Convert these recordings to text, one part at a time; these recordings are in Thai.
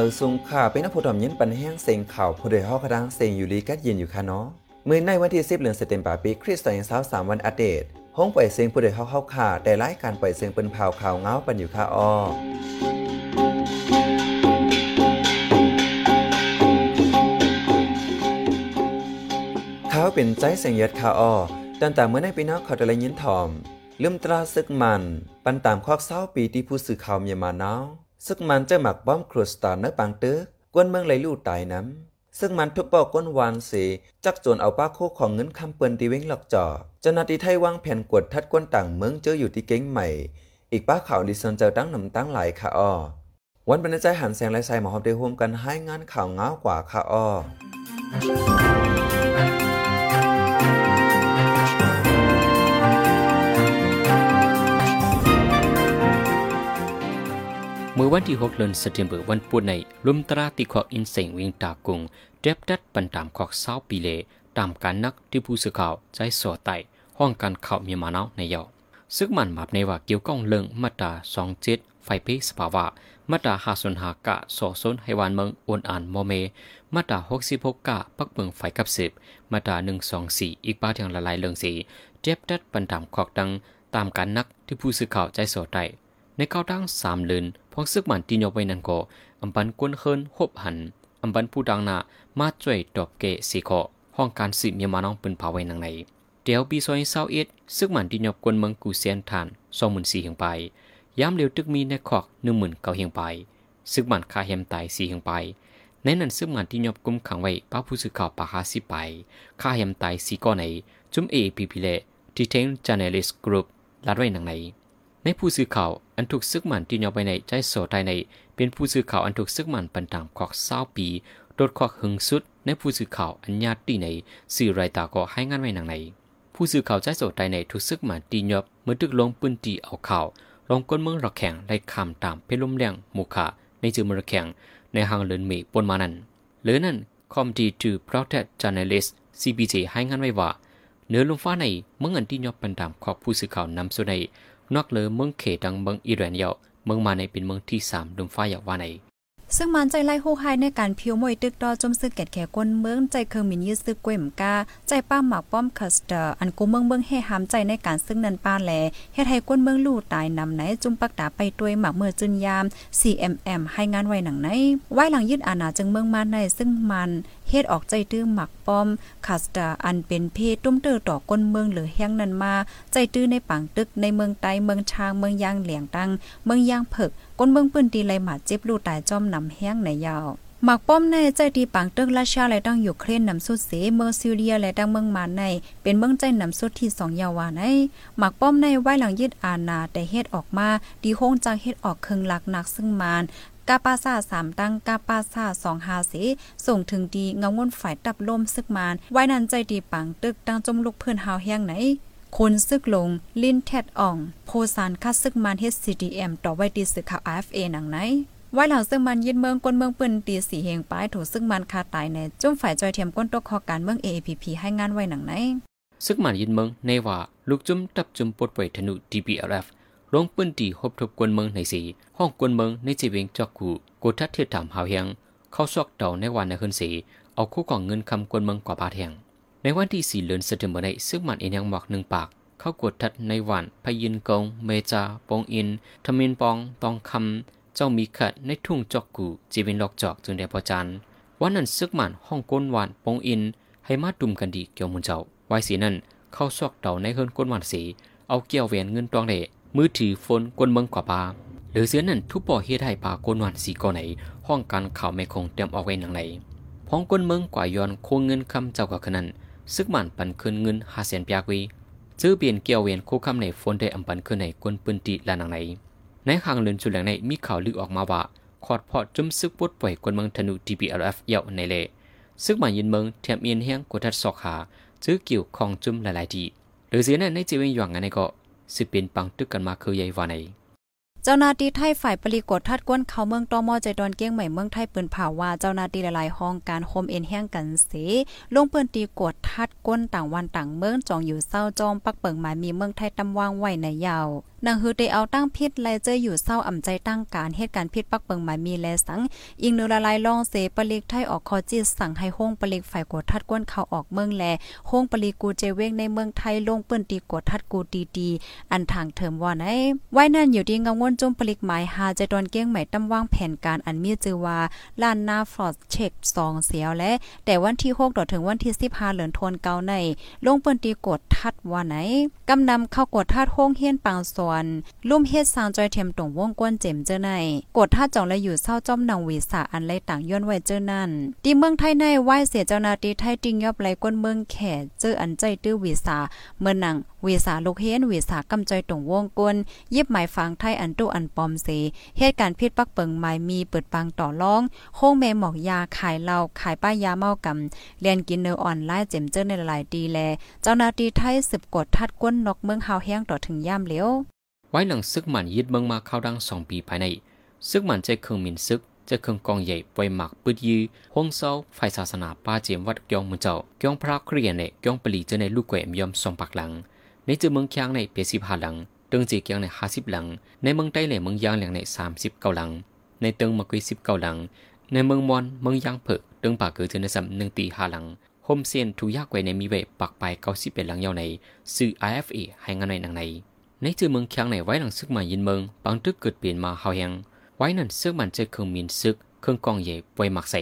มาซุงข่าเป็นนักผู้ถมยินปันแห้งเสียงข่าวผู้โดยฮอกระดังเสียงอยู่ลีกัดยินอยู่ค่ะเนาะมื่อในวันที่10เดือนสิงหาคมปีคริสต์ศักราช23วันอัปเดตห้องปล่อยเสียงผู้โดยฮอกเข้าข่าแต่รายการปล่อยเสียงเป็นข่าวข่าวเงาปันอยู่ค่ะอ้อเขาเป็นใจเสียงยัดข่าอ้อตั้งแต่เมื่อในปีนอกเขาได้ยินถ่อมลืมตราซึกมัน ปันตามคอกเศร้าปีที่ผู้สื่อข่าวเมียมาเนา ซึกมันจะหมักบ้อมครูสตาร์เนปังเตึกกวนเมืองไหลลู่ตายน้ำซึ่งมันทุกปอกก้นวานเสจักจนเอาป้าโคของเงินคำเปินตีเว้งหลอกจ่อเจ้าหน้าที่ไทยวางแผ่นกวดทัดกวนต่างเมืองเจออยู่ที่เก้งใหม่ อีกป้าข่าวดิซันเจอตั้งนำตั้งหลายค่ะอ้อวันบรรจัยหันแสงและใส่หมอฮอบได้ร่วมกันให้งานข่าวง้าวกว่าค่ะอ้อ วันที่6เดือนสิงหาคมวันปุในลุมตราติขอกอินเสงวิงตากุงเจ็บดัดปันตามขอกเศร้าปีเลตามการนักที่ผู้สื่อข่าวใจสอไตห้องการข่าวมีมาเนาในยอซึ่งมันมาในว่าเกี่ยวก้องเรื่องมาตราสองเจ็ดไฟเพสภาวะมาตราหาสนหากะสอสนให้วานเมืองอวนอ่านโมเม มาตราหกสิบหกกะปักเมืองไฟกับสิบมาตราหนึ่งสองสี่อีกบ้าทางละลายเรื่องสีเจ็บดัดปันตามขอกดังตามการนักที่ผู้สื่อข่าวใจสอไต ในเก้าดังสามเลืนพองซึกมันตีนยไปนันก็อำปันกวนเคินหบหันอำปันผู้ดังนามาจ่วยดอบเกสีขอห้องการสืบเมียมาน้องปืนเผาไว้นังในเดี๋ยวปีซอยเศร้าเอ็ดซึกมันตีนยกวนเมืองกูเซียนทานสองหมื่นสี่เฮียงไปย้ำเร็วตึกมีในขอกหนึ่งหมื่นเก้าเฮียงไปซึกมันคาเฮมตายสี่เฮียงไปในนั้นซึกมันที่ยบกุมขังไว้ป้าผู้สื่อข่าวปาฮาสิไปคาเฮมตายสี่ก้อนในจุ่มเอพีพีเลทีเทนจานเนลิสกรุ๊ปลัดไว้นังใน ในผู้สื่อข่าวอันถูกซึกมันที่ยอไปในใจโสไทยใน เป็นผู้สื่อข่าวอันถูกซึกมันปันตามขอกเศร้าปีโดดขอกหึงสุด ในผู้สื่อข่าวอันญาติในสื่อไรตาก็ให้งานไว้หนังใน ผู้สื่อข่าวใจโสไทยในถูกซึกมันตียอบเมื่อตึกลงปืนตีเอาข่าวลงก้นเมืองระแข่งไล่คำตามเพลมแรงมุขาในจือมระแข่งในหางเลินเมปนมานั้นหรือนั่นคอมดีทูโปรเทคจ journalist CBJ ให้งานไว้ว่าเนื้อลมฟ้าในเมื่อเงินที่ยอบปันตามขอบผู้สื่อข่าวนำสุดใน นอกเลยเมืองเขดังเมืองอิรันเยาเมืองมาในเป็นเมืองที่สามดุมฟ้าอยากว่าใน ซึ่งมันใจไล่โฮไฮในการพิวมวยตึกดอจมซึกแกดแขก้นเมืองใจเคิงมินยืดซึกกวยมกาใจป้าหมากป้อมคัสเตอร์อันกูเมืองเมืองให้หามใจในการซึ่งนันป้าแลเฮ็ดให้ก้นเมืองลู่ตายนำไหนจุมปักตาไปตัวยหมากเมื่อจุนยาม CMM ให้งานไว้หนังไหนไว้หลังยึดอาณาจึงเมืองมาในซึ่งมันเฮ็ดออกใจตื้อหมักป้อมคาสตาอันเป็นเพศตุ้มเตอต่อก้นเมืองหรือแห้งนั้นมา ใจตื้อในปังตึกในเมืองไตเมืองชางเมืองยางเหลียงตังเมืองยางเผิก ก้นเมืองปื้นตีไหลหมาเจ็บลูตายจอมนำแห้งในยาวหมักป้อมในใจดีปังตึกราชาและตั้งอยู่เครนนำสุดเสเมืองซิเรียและตั้งเมืองมาใน เป็นเมืองใจนำสุดที่สองยาวาในหมักป้อมในไว้หลังยึดอาณาแต่เฮ็ดออกมาดีโฮงจังเฮ็ดออกเคิงหลักหนักซึ่งมานกาปาซาสามตั้งกาปาซาสองหาสีส่งถึงดีเงางวนฝ่ายตับลมซึกมานไว้นันใจดีปังตึกตั้งจมลุกเพื่อนหาวแห้งไหน คนซึกลง ลินแทดอ่อง โพสานคัดซึกมันเฮดซีดีเอ็มต่อไว้ดีสึกข่าวอเอหนังไหนไว้หลังซึ่งมันยึดเมืองก้นเมืองปืนตีสีเฮงป้ายถูกซึ่งมันคาตายในจุ่มฝ่ายจอยเทียมก้นตกคอการเมือง AAPP ให้งานไว้หนังไหนซึกมันยึดเมืองในว่าลูกจุ่มตับจุ่มปดไว้ธนุ DPRF ลงปืนตีหบทบกวนเมืองในสีห้องกวนเมืองในจีเวงจอกกูกูทัดเทียถามหาวเฮียง เข้าซอกเดาในวันในคืนสีเอาคู่ของเงินคำกวนเมืองกว่าบาทแห่ง ในวันที่สี่เดือนสิงหาคมในซึ่งมันเองยังหมอกหนึ่งปาก เข้ากดทัดในวันพยินกง เมจา ปองอิน ทมินปอง ตองคำ เจ้ามีขัดในทุ่งจอกกูจีเวนลอกจอกจึงได้พอจันวันนั้นซึกมันห้องก้นหวานปองอิน ให้มาดุมกันดีเกี่ยวมุนเจ้าไว้สีนั้นเข้าซอกเดาในเฮือนก้นหวานสี เอาเกี่ยวเวียนเงินตองเดมือถือฝนกวนเมืองกว่าปาหรือเสียนั่นทุบปอเฮ็ดให้ปากวนวันสีก่อไหน ห้องการข่าวไม่คงเตรียมออกไว้หนังไหนพ้องกวนเมืองกว่าย้อนโคงเงินคำเจ้ากับขนัน ซึกมันปันคืนเงินหาแสนปียกวีซื้อเปลี่ยนเกี่ยวเวียนคู่คำในฝนได้อำปันคืนในกวนปืนตีละหนังไหนในข้างเลือนสุดแหลงในมีข่าวลือออกมาว่าขอดพอจุ่มซึกปวดป่วยกวนเมืองธนู TPLF เยาในเลซึกมันยินเมืองเทียมเอียนแห้งกดทัดสอกหาซื้อเกี่ยวของจุ่มหลายๆทีหรือเสียนั่นในจีเวงหยว่างกันในก็สิเป็นปังตึกกันมาคือใหญ่ว่าใน เจ้าหน้าที่ไทยฝ่ายปริกดทัดก้นเขาเมืองตอมอใจดอนเกี้ยงใหม่เมืองไทยปืนเผาว่าเจ้าหน้าที่หลายๆห้องการโฮมเอ็นแห้งกันเสลงเปิ้นตีกดทัดก้นต่างวันต่างเมืองจองอยู่เศร้าจอมปักเปิงหมายมีเมืองไทยตำวางไว้ในยาว นางฮือได้เอาตั้งพิษไลเจออยู่เศร้าอ่ำใจตั้งการเหตุการณ์พิษปักเปิงหมายมีแลสังอิงนือละลายล่องเสปลิกไทยออกคอจิตสั่งให้ห้องปลิกฝ่ายกดทัดก้นเขาออกเมืองแลห้องปลิกกูเจเวงในเมืองไทยลงเปิ้นตีกดทัดกูดีดีอันทางเถิมว่าไหนไว้นั่นอยู่ดีงงวนจมปลิกหมายหาจะโดนเก้งใหม่ตำวางแผนการอันมีจือว่าลานนาฟรอสเช็คซองเสียวและแต่วันที่6ต่อถึงวันที่15เหลือนทนเกาในลงเปิ้นตีกดทัดว่าไหนกำนำเข้ากดทัดห้องเฮียนปางสวนลุ่มเฮ็ดสางจอยเทียมตรงวงกวนเจมเจอในกดทัดจ่องและอยู่เศร้าจ้อมนางวีสาอันไรต่างย้อนไว้เจอนั่นที่เมืองไทยในไหว้เสียเจ้านาตีไทยติงยอบไหลก้นเมืองแขเจออันใจตื้อวีสาเมื่อนังวีสาลูกเฮียนวีสากำจอยตรงวงกวนยิบหมายฟังไทยอันตู้อันปอมเสเหตุการณ์พิษปักเปิงหมายมีเปิดปังต่อร้องโค้งแม่หมอกยาขายเหล้าขายป้ายยาเมากำเรียนกินเนอออนไลน์เจมเจอในหลายดีแล เจ้านาตีไทยสืบกดทัดก้นนกเมืองเฮาแห้งต่อถึงย่ามเลี้ยว ไว้หลังซึกมันยึดเมืองมาเข้าดังสองปีภายใน ซึกมันใจเครื่องมินซึกจะเครื่องกองใหญ่ปล่อยหมักปืดยือห้องเศร้าไฟศาสนาป้าเจียมวัดกยองมือเจ้ากยองพระเครียนในกยองปลีเจอในลูกแกวมยอมสองปักหลัง ในเจอเมืองคียงในเปียสิบห้าหลัง เติงจีเกียงในห้าสิบหลัง ในเมืองใต้ในเมืองยางหลังในสามสิบเก้าหลัง ในเติงมะกุยสิบเก้าหลัง ในเมืองมอนเมืองยางเผกเติงป่าเกิดเจอในสัมหนึ่งตีห้าหลังโฮมเซียนถูยากไว้ในมีเวปักไปเก้าสิบเป็นหลังยาวในสื่อ IFA ให้งานในหนังใน ในเจอเมืองเคียงในไว้หลังซึกมายินเมืองบางตึกเกิดเปลี่ยนมาเฮาแหงไว้นั่นซึกมันเจเครื่องมินซึกเครื่องกองใหญ่ไว้หมักใส่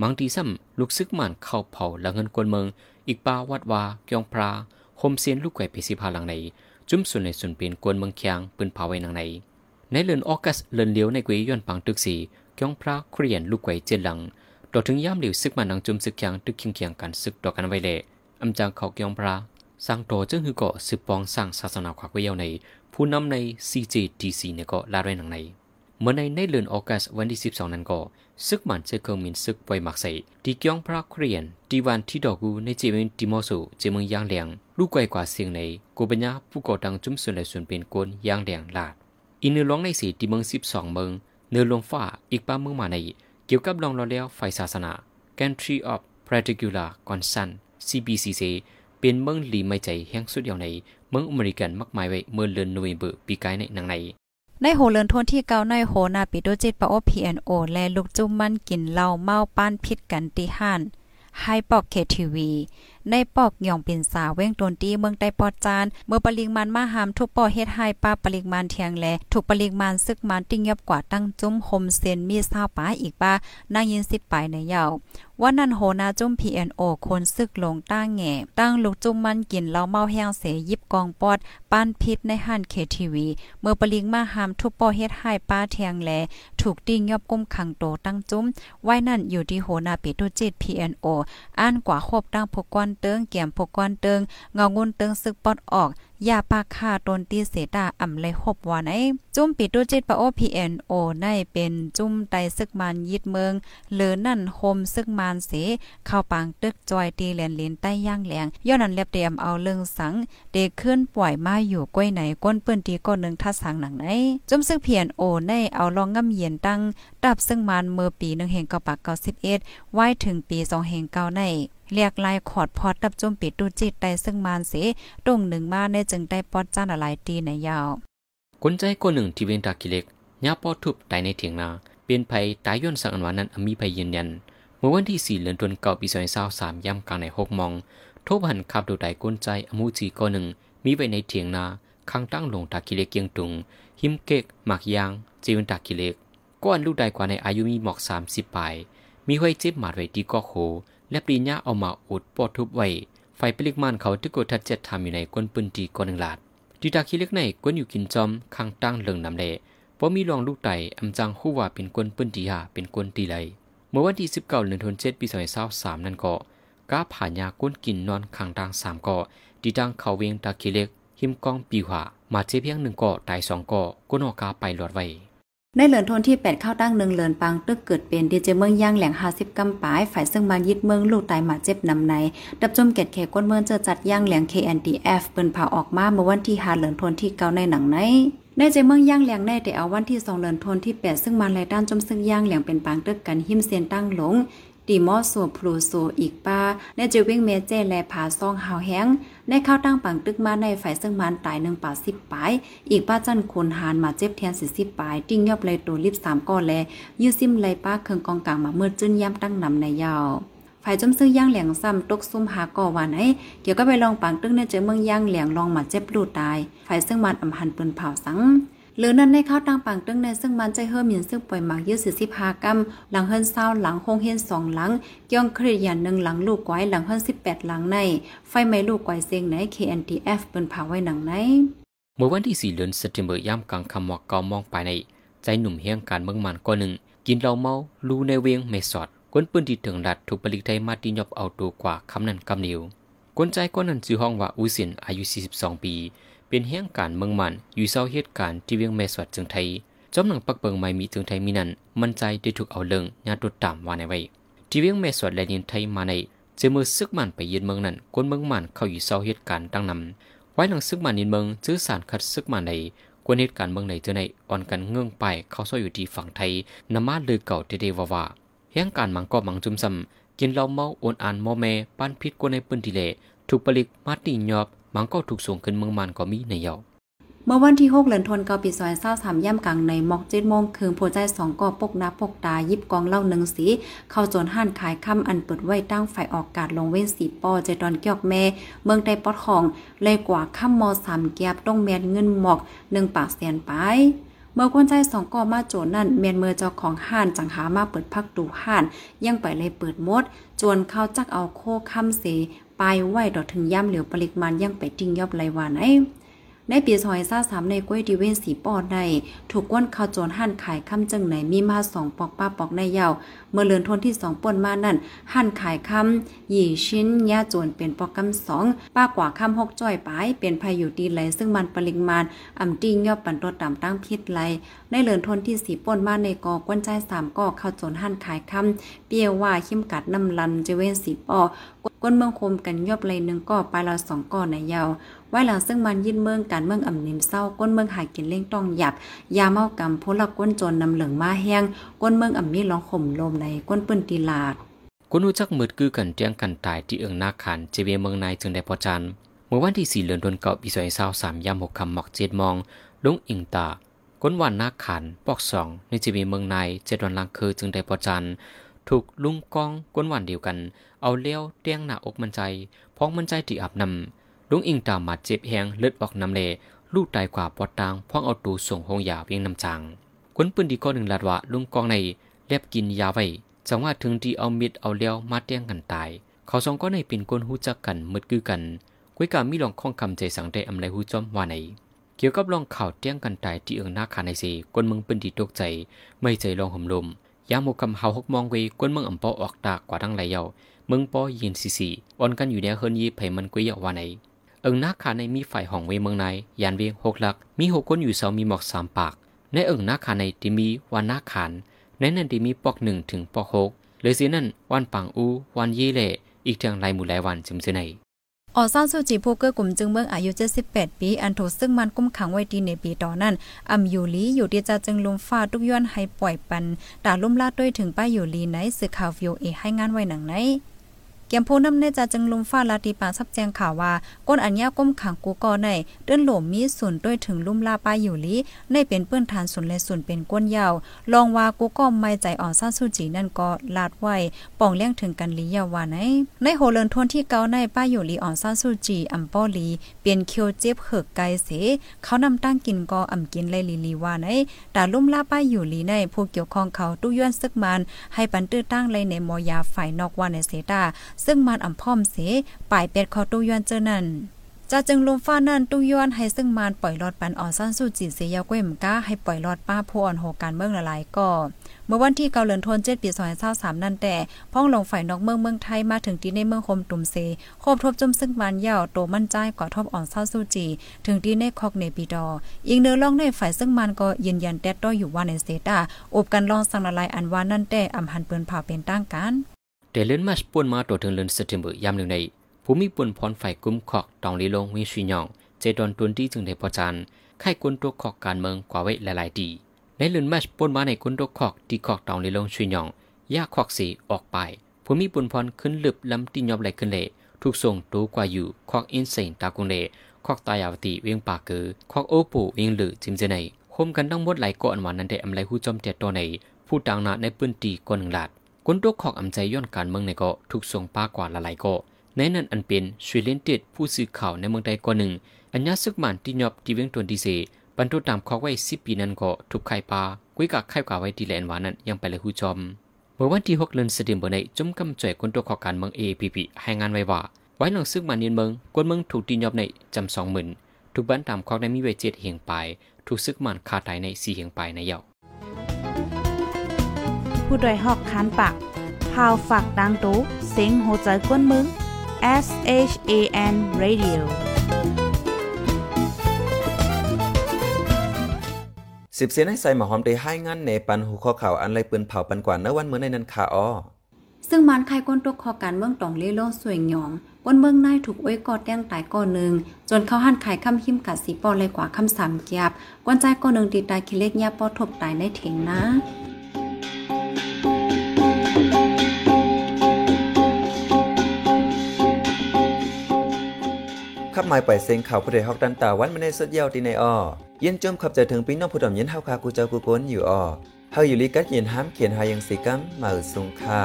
มังตีซ้ำลูกซึกมันเข้าเผาละเงินกวนเมือง อีกปาวัดวาเกียงพระโฮมเซียนลูกแกวไปสิพาหลังในจุ้มส่วนในส่วนเปลี่ยนกวนเมืองเคียงปืนเผาไว้หนังในในเลือนออกัสเลือนเลี้ยวในกุยย้อนปังตึกสีเกียงพระเครียนลูกแกวเจนหลังต่อถึงย่ามเหลียวซึกมันนังจุ่มซึกเคียงตึกเคียงเคียงกันซึกต่อกันไว้เลยอำจางเขาเกียงพระ สร้างโตจึงคือก็สืบปองสร้างศาสนาขวักไว้ยาวใน ผู้นำใน CJDC เนี่ยก็ลาเรนหนังใน เมื่อในในเดือนออกัสวันที่ 12 นั้นก็ซึกมันเจอเครื่องมินซึกไว้มักใส่ดีเกียงพระเครียนดีวันที่ดอกูในเจมินติมอสูเจมืองยางเหลียงลูกไกวกว่าเสียงในกูปัญญาผู้ก่อตั้งจุ้มส่วนในส่วนเป็นกวนยางเหลียงลาดอินเนอร้องในสีที่เมือง 12 เมืองเนื้อลงฟ้าอีกป้าเมืองมาใน เกี่ยวกับลองรอแล้วไฟศาสนา Country of Particular Concern CBCC เป็นเมืองลีไม่ใจแห่งสุดยวในเมืองอเมริกันมากมายไว้เมื่อเดือนโนเวมเบอร์ปีกายในหนังในในโหเลินทวนที่เกาในโหนาปิโดจิตปะโอพีเอนโอและลูกจุ่มมันกินเหล้าเมาป้านพิษกันตีห้านให้ปอกเคทีวี ในปอกหย่องเป็นสาวเว้งตนตีเมืองใต้ปอดจาน เมื่อปริมาณมาหามทุกปอเฮ็ดให้ป้าปริมาณเทียงแลถูกปริมาณซึกมันติ้งยับกว่าตั้งจุ้มคมเซนมีซาวป้าอีกป้านางยินสิบไปในยาวว่านั่นโหนาจุ้ม PNO คนซึกลงตั้งแง่ตั้งลูกจุ้มมันกินเหล้าเมาแห้งเสยยิบกองปอดป้านพิษในห้านเคทีวี เมื่อปริงมาหามทุกปอเฮ็ดให้ป้าเทียงแล ถูกติ้งยอบกุมขังโตตั้งจุ้มไว้นั่นอยู่ที่โหนาปิตุจิต PNO อ่านกว่าครบตั้งพกก้อนเติงเกี่ยมพกก้อนเติงเงางุนเติงซึกปอดออกยาปาคาตนตีเสดาอ่ำเลยหบว่าไหนจุ้มปิดดูจิตปะโอพีเอ็นโอในเป็นจุ้มไตซึกมันยิดเมืองเหลือนั่นโฮมซึกมันเสเข้าปางตึกจอยตีแหลนลินใต้ย่างแหลงย้อนนั้นเรียบเตรียมเอาเรื่องสังเดขึ้นปล่อยมาอยู่ก้วยไหนก้นเปื้นตีก้นหนึ่งทัดสังหนังไหนจุ้มซึกเพียนโอในเอาลองง่ำเย็นตั้งดับซึ่งมันเมื่อปีหนึ่งเฮงเก้าปากเก้าสิบเอ็ดไว้ถึงปีสองเฮงเก้าใน เรียกลายขอดพอดตับจุ่มปิดดูจิตได้ซึ่งมานเสตรงหนึ่งมาในจึงได้ปอดจ้านอะไรตีในยาวคนใจคนหนึ่งที่เวนตากิเล็กยาปอทุบตายในเถียงนาเป็นภัยตายย้อนสังอันวานั้นมีภัยยืนยันเมื่อวันที่สี่เดือนตุลาคมปีสองพันสามย่ำกลางในหกมองทบหันขับดูไดก้นใจอมูจีก้อนหนึ่งมีไว้ในเถียงนาข้างตั้งลงตากิเล็กเกียงตุง หิมเกกหมักยางจีเวนตากิเล็กก้อนลูกใดกว่าในอายุมีหมอกสามสิบปลายมีห้อยเจ็บหมาดไว้ที่ก้อโค และปรีญาเอามาอุดปอดทุบไว้ไฟปลิกมันเขาที่กดทัดเจ็ดทำอยู่ในก้นปืนตีก้อนหนึ่งลาดดีตาคิเล็กในก้นอยู่กินจอมข้างตั้งเลิงน้ำเละเพราะมีรองลูกไตอำจังคู่ว่าเป็นก้นปืนตีหาเป็นก้นตีไหลเมื่อวันที่สิบเก้าเดือนธันวาคมปีสองพันสสามนั่นก็ก้าผ่านยาก้นกินนอนข้างตั้งสามก็ดีดังเขาเวียงตาคิเล็กหิมกองปีหามาเจเพียงหนึ่งก็ตายสองก็ก้นออกาไปหลอดไว้ ในเหลือนทนที่ 8 เข้าตั้งหนึ่งเหลือนปังตึกเกิดเป็นดีเจเมืองย่างแหลง50กำปาย ฝ่ายซึ่งมายึดเมืองลูกตายหมาเจ็บนำใน ดับจมเกตแขก้นเมืองเจอจัดย่างแหลง KNDF เปิ้นเผาออกมาเมื่อวันที่5เหลือนทนที่เก่าในหนังในในใจเมืองย่างแหลงในแต่เอาวันที่2เหลือนทนที่ 8 ซึ่งมาลายด้านจมซึ่งย่างแหลงเป็นปางตึกกันหิมเซียนตั้งหลง ตีมอสัวพลูโซอีกป้าในจะวิ่งเมเจแลผาซองหาวแห้งในข้าวตั้งปังตึกมาในฝ่ายซึ่งมันตายหนึ่งป่าสิบปลาย อีกป้าจันคนหานมาเจ็บแทนสิสิบปลาย ติ้งยอบเลยตัวลิบสามก้อนแลยื้อซิมเลยป้าเคืองกองกลางมาเมื่อจื้นย่ำตั้งนำในยาวฝ่ายจมซื้อย่างเหลียงซ้ำตกซุ่มหาก่อวานให้เกี่ยวก็ไปลองปังตึกในเจอเมืองย่างเหลียงลองมาเจ็บลูดตาย ฝ่ายซึ่งมันอำหันปืนเผาสัง หรือนั้นในข้าวตังปังตึงในซึ่งมันใจเฮิมยินซึ่งปล่อยหมากยืดสิสิบห้ากำหลังเฮิรนเศร้าหลังคงเฮียนสองหลังเกี่ยงครียันหนึ่งหลังลูกไว้หลังเฮิรนสิบแปดหลังใน ไฟไหม้ลูกไว้เสียงไหน KNTF เป็นเผาไว้หนังไหนเมื่อวันที่สี่เดือนเซปเทมเบย์ย่ำกลางคำหมอกเกามองไปใน ใจหนุ่มเฮียงการเมืองมันก็หนึ่งกินเหล้าเมาลูในเวียงเมสอดกวนปืนที่ถึงดัดถูกผลิตไทยมาตีนยอบเอาตัวกว่าคำนั้นคำเดียวกวนใจก้นนั้นชื่อห้องว่าอูสินอายุ 42 ปี เป็นเฮียงการเมืองมัน อยู่เศร้าเหตุการณ์ที่เวียงเมสอดจึงไทยจอมหนังปักเบิงไม่มีถึงไทยมีนั้น มันใจได้ถูกเอาเลิงญาติตามว่าในไว้ ที่เวียงเมสอดและยินไทยมาในเจอมือซึกมันไปยืนเมืองนั้นกวนเมืองมันเข้าอยู่เศร้าเหตุการณ์ดังนำไว้หลังซึกมันยินเมืองจื้อสารคัดซึกมันในกวนเหตุการณ์เมืองในเจอในอ่อนกันเงื่องไปเข้าซ่อยอยู่ที่ฝั่งไทยนำมาเลยเก่าเดๆว่าเฮียงการมังก็มังจุมซำกินเหล้าเมาโอนอ่านมอแม่ปั้นพิษกวนในปืนทีเลถูกผลิตมาตียอบ มังก็ถูกส่งขึ้นเมืองมันก็มีในเยาเมื่อวันที่6เดือนธันวาคมปีซอยเศร้าสามย่ำกลางในมอกเจ็ดโมงคืนโพใจสองก่อปกนาปกตายิบกองเล้าหนึ่งสี เข้าโจนห้านขายค่ำอันเปิดไว้ตั้งฝ่ายออกกาดลงเว้นสีปอเจดอนเกียกแม่ เมืองใดปอดของ เลยกว่าค่ำมอสามแกบต้องแมนเงินหมอกหนึ่งปากแสนไปเมื่อคนใจสองก่อมาโจนนั่นเมียนเมือเจ้าของห้านจังหามาเปิดพักดูห้านยังไปเลยเปิดมด จวนเข้าจักเอาโคค่ำเส ปายไหวดอกถึงย่ำเหลียวปริกมันยังไปจริงยอบไรวานไอ ในปีซอยซ่าสามในกล้วยดีเวนสีปอดในถูกก้นข้าวโจรหั่นขายคำจังไหนมีมาสองปอกป้าปอกในยาว เมื่อเลือนทนที่สองป่นมานั่น หั่นขายคำหยี่ชิ้นยาโจรเป็นปอกกำสองป้ากว่าคำหกจ้อยปายเป็นพายุดีไหลซึ่งมันปริมาณอ่ำติ้งยอบปันตัวต่ำตั้งพิษไหลในเลือนทนที่สีป่นมาในกอก้นใจสามกอข้าวโจรหั่นขายคำเปียวว่าขิมกัดน้ำลันเจเวนสีปอก้นเมืองคมกันยอบไหลหนึ่งก่อปลายละสองก่อในยาวไว้หลังซึ่งมันยินเมืองการเมืองอ่ำนิมเศร้าก้นเมืองหายกินเล่งต้องหยับยาเมากำพลก้นจนนำเหลืองมาแห้งก้นเมืองอ่ำมีร้องข่มลมในก้นปืนตีลาดก้นรู้จักมืดคือกันเตียงกันตายที่เอิงนาคานเจเวเมืองนายจึงได้พอจันเมื่อวันที่สี่เดือนธันวาคมปีสองพันสามยามหกคำหมอกเจ็ดมองลงอิงตาก้นวันนาคานปอกสองในเจเวเมืองนายเจ็ดวันลังคือจึงได้พอจันถูกลุงกองก้นวันเดียวกัน เอาเลี้ยวเตียงหน้าอกมันใจพ้องมันใจที่อับนำ ลุงอิงตามมาเจ็บแหงเลือดออกน้ำเลลูกตายกว่าปอดตางพ่องเอาตูส่งหงยาเวียงน้ำจางคนปืนดีก็หนึ่งลาดว่าลุงกองในเล็บกินยาไว้จังว่าถึงที่เอามิดเอาเลี้ยวมาเตี้ยงกันตาย เขาสองก็ในเป็นคนหูจักกันมืดคือกันกุยกามีลองข้องคำใจสังได้อำไรหูจอมว่าไหนเกี่ยวกับลองข่าวเตี้ยงกันตายที่เอิงหน้าคาในสีคนมืองปืนดีตกใจ ไม่ใจลองห่มลมยามโมคำเฮาหกมองเวคนมืองอ่ำปอออกตากว่าทั้งไหลเยาเมืองปอยินสีสีอ่อนกันอยู่ในเฮินยีไผ่มันกุยว่าไหน เอิงนักขาในมีฝ่ายห้องเวเมืองในยานเวียงหกหลัก มีหกคนอยู่เสามีหมอกสามปาก ในเอิงนักขาในที่มีวันนักขานในนั้นที่มีปอกหนึ่งถึงปอกหกเลยสินั่นวันปังอูวันยี่เล่อีกทางลายหมู่หลายวันจึงเสนออซ่าซูจีโพเกอร์กลุ่มจึงเมืองอายุ 78 ปี อันถูกซึ่งมันกุ้มขังไว้ดีในปีต่อนั้นอำอยู่ลีอยู่ทีจะจึงลมฟ้าทุกย้อนให้ปล่อยปันตาลุ่มลาดด้วยถึงป้ายอยู่ลีไหนสื่อข่าววิวเอให้งานไว้หนังไหน เกียมโพน้ำในจะจึงลุมฟ้าลาตีปาซับแจงข่าวว่าก้นอัญญาก้มขังกูกอในเดินหลมมีส่วนด้วยถึงลุ่มลาป้าอยู่ลีในเป็นเปื้อนทานส่วนและส่วนเป็นก้นยาวลองว่ากูก็ไม่ใจอ่อนซ่าสู้จีนั่นก็ลาดไว้ป่องเลี้ยงถึงกันลียาววาไหนในโหเลินทวนที่เกาในป้าอยู่ลีอ่อนซ่าสู้จีอำป้อลีเปลี่ยนเคียวเจ็บเหือกไกเสเขานำตั้งกินก็อำกินเลยลีลีว่าไหนแต่ลุ่มลาป้าอยู่ลีในผู้เกี่ยวข้องเขาตู้ย้อนซึกมันให้ปันตื้อตั้งเลยในมอยาฝ่ายนอกว่าในเสตาซึ่งมันอ่ำพร้อมเสป่ายเป็ดคอตู้ย้อนเจอนั่นจะจึงลมฟ้านั่นตู้ย้อนให้ซึ่งมานปล่อยรอดปันอ่อนสั้นสู้จีเสียยาก้วยมก้าให้ปล่อยรอดป้าผู้อ่อนโหการเมืองละลายก็เมื่อวันที่เกาเลือนทนเจ็ดปีสองพันสามนั่นแต่พ้องลงฝ่ายนอกเมืองเมืองไทยมาถึงที่ในเมืองคมตุ่มเซโคบทบจุ่มซึ่งมันยาวโตมั่นใจกว่าทบอ่อนเศร้าสู้จี ถึงที่ในคอกเนปีดออีกเนื้อล่องในฝ่ายซึ่งมันก็ยืนยันแดดต้อยอยู่ว่าในเซตาอบกันลองสังละลายอันว่านั่นแต่อำหันเปิ้นผ่าเป็นตั้งกัน แต่เลื่อนมาสป่วนมาตัวถึงเลือนเตเทมเบอร์ยามหนึ่งในภูมิป่วนพรไฟกุ้มขอกตองลีลงวิชิยอง เจดอนตุนที่จึงได้พอจานไข่กุนตัวขอกการเมืองกว่าไว้หลายๆดีในเลือนมาสป่วนมาในกุนตัวขอกที่ขอกตองลีลงชิยองยากขอกสีออกไปผู้มีปุนพรขึ้นลึบลำตียอบไหลขึ้นเละถูกส่งตูกว่าอยู่ควักอินเซนตากุงเลควักตายาวตีเวียงปากเกือควักโอปูเวียงหลือจิมเจไนคมกันทั้งหมดไหลก่อนวันนั้นได้อำไลหูจอมเจ็ดตัวในผู้ต่างนาในปืนตีกว่าหนึ่งลาด คนตัวขอกอำใจย้อนการเมืองในก็ถูกส่งป้ากว่าละลายก็ในนั้นอันเป็นชวีเลนต็ดผู้สื่อข่าวในเมืองใดกว่าหนึ่ง อัญญาซึกมันที่ยอบที่เวียงตวนดีเซบรรทุตามคอกไว้สิบปีนั้นก็ถูกไข่ปลากุยกักไข่กว่าไว้ที่แลนวานั้นยังไปเลยหูจอมเมื่อวันที่6เดือนสิงหาคมในจมกำจ่อยคนตัวขอการเมือง APP ให้งานไว้ว่า ไว้หลังซึกมันเนียนเมืองกวนเมืองถูกตีนยอบในจำสองหมื่นถูกบ้านตามคอกได้มีไว้เจ็ดเหียงไปถูกซึกมันคาตายในสี่เหียงไปในเยา ผู้ดยหอกคานปากพาวฝากดังตู้เซ็งโหใจกวนมึง S H A N Radio สิบเสียนให้ใส่หมอหอมได้ให้งานในปันหูข้อข่าวอันไรปืนเผาปันกว่าเนวันเมื่อในนันคาอ้อซึ่งมันใครก้นตกคอการเมืองตองเล่โลสวยหยองก้นเมืองนายถูกอ้วยกอดแย่งตายก่อนหนึ่งจนเขาหันขายคำหิมกัดสีปอเลยกว่าคำสามจับก้นใจก่อนหนึ่งตีตายคิเล็กยาปอทบตายในเถงนะ มายปล่อยเสียงข่าวผู้ใดฮอกดันตาวันมาในสุดยาวตีในอ้อเย็นจมขับใจถึงพี่น้องผู้ดอมเย็นเฮาคากูเจ้ากูกนอยู่อ้อเฮาอยู่ลีกัดเย็นห้ามเขียนหายังสีกัมมาสุงค่า